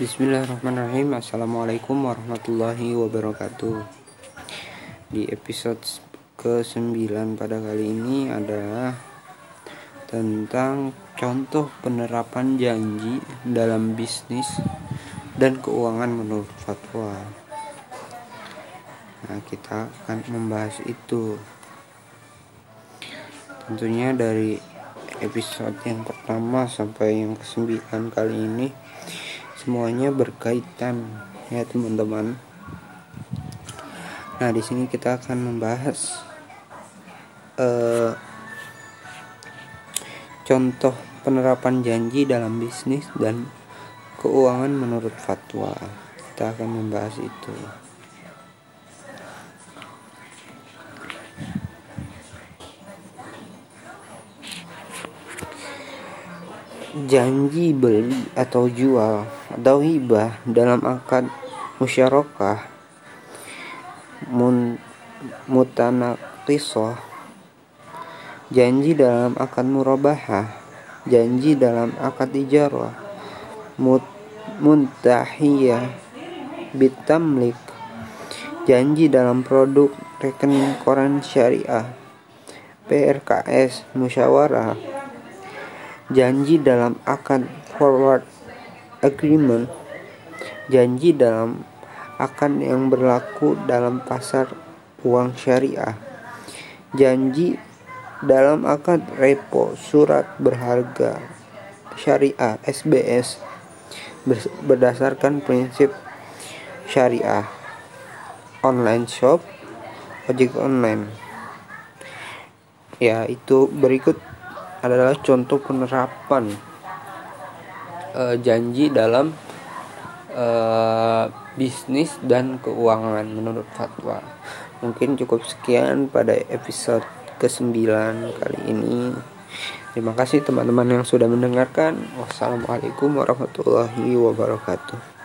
Bismillahirrahmanirrahim. Assalamualaikum warahmatullahi wabarakatuh. Di episode ke-9 pada kali ini adalah Tentang contoh penerapan janji dalam bisnis dan keuangan menurut fatwa. Nah kita akan membahas itu. Tentunya dari episode yang pertama sampai yang ke-9 kali ini semuanya berkaitan ya teman-teman. Nah di sini kita akan membahas uh, contoh penerapan janji dalam bisnis dan keuangan menurut fatwa. Kita akan membahas itu. Janji beli atau jual atau hibah dalam akad musyarakah mutanaqisah janji dalam akad murabahah janji dalam akad ijarah mut, muntahiyah bitamlik janji dalam produk rekening koran syariah PRKS musyawarah janji dalam akad forward agreement, janji dalam akad yang berlaku dalam pasar uang syariah, janji dalam akad repo surat berharga syariah SBS berdasarkan prinsip syariah online shop ojek online. Ya itu berikut adalah contoh penerapan uh, janji dalam uh, bisnis dan keuangan menurut fatwa. Mungkin cukup sekian pada episode ke-9 kali ini. Terima kasih teman-teman yang sudah mendengarkan. Wassalamualaikum warahmatullahi wabarakatuh.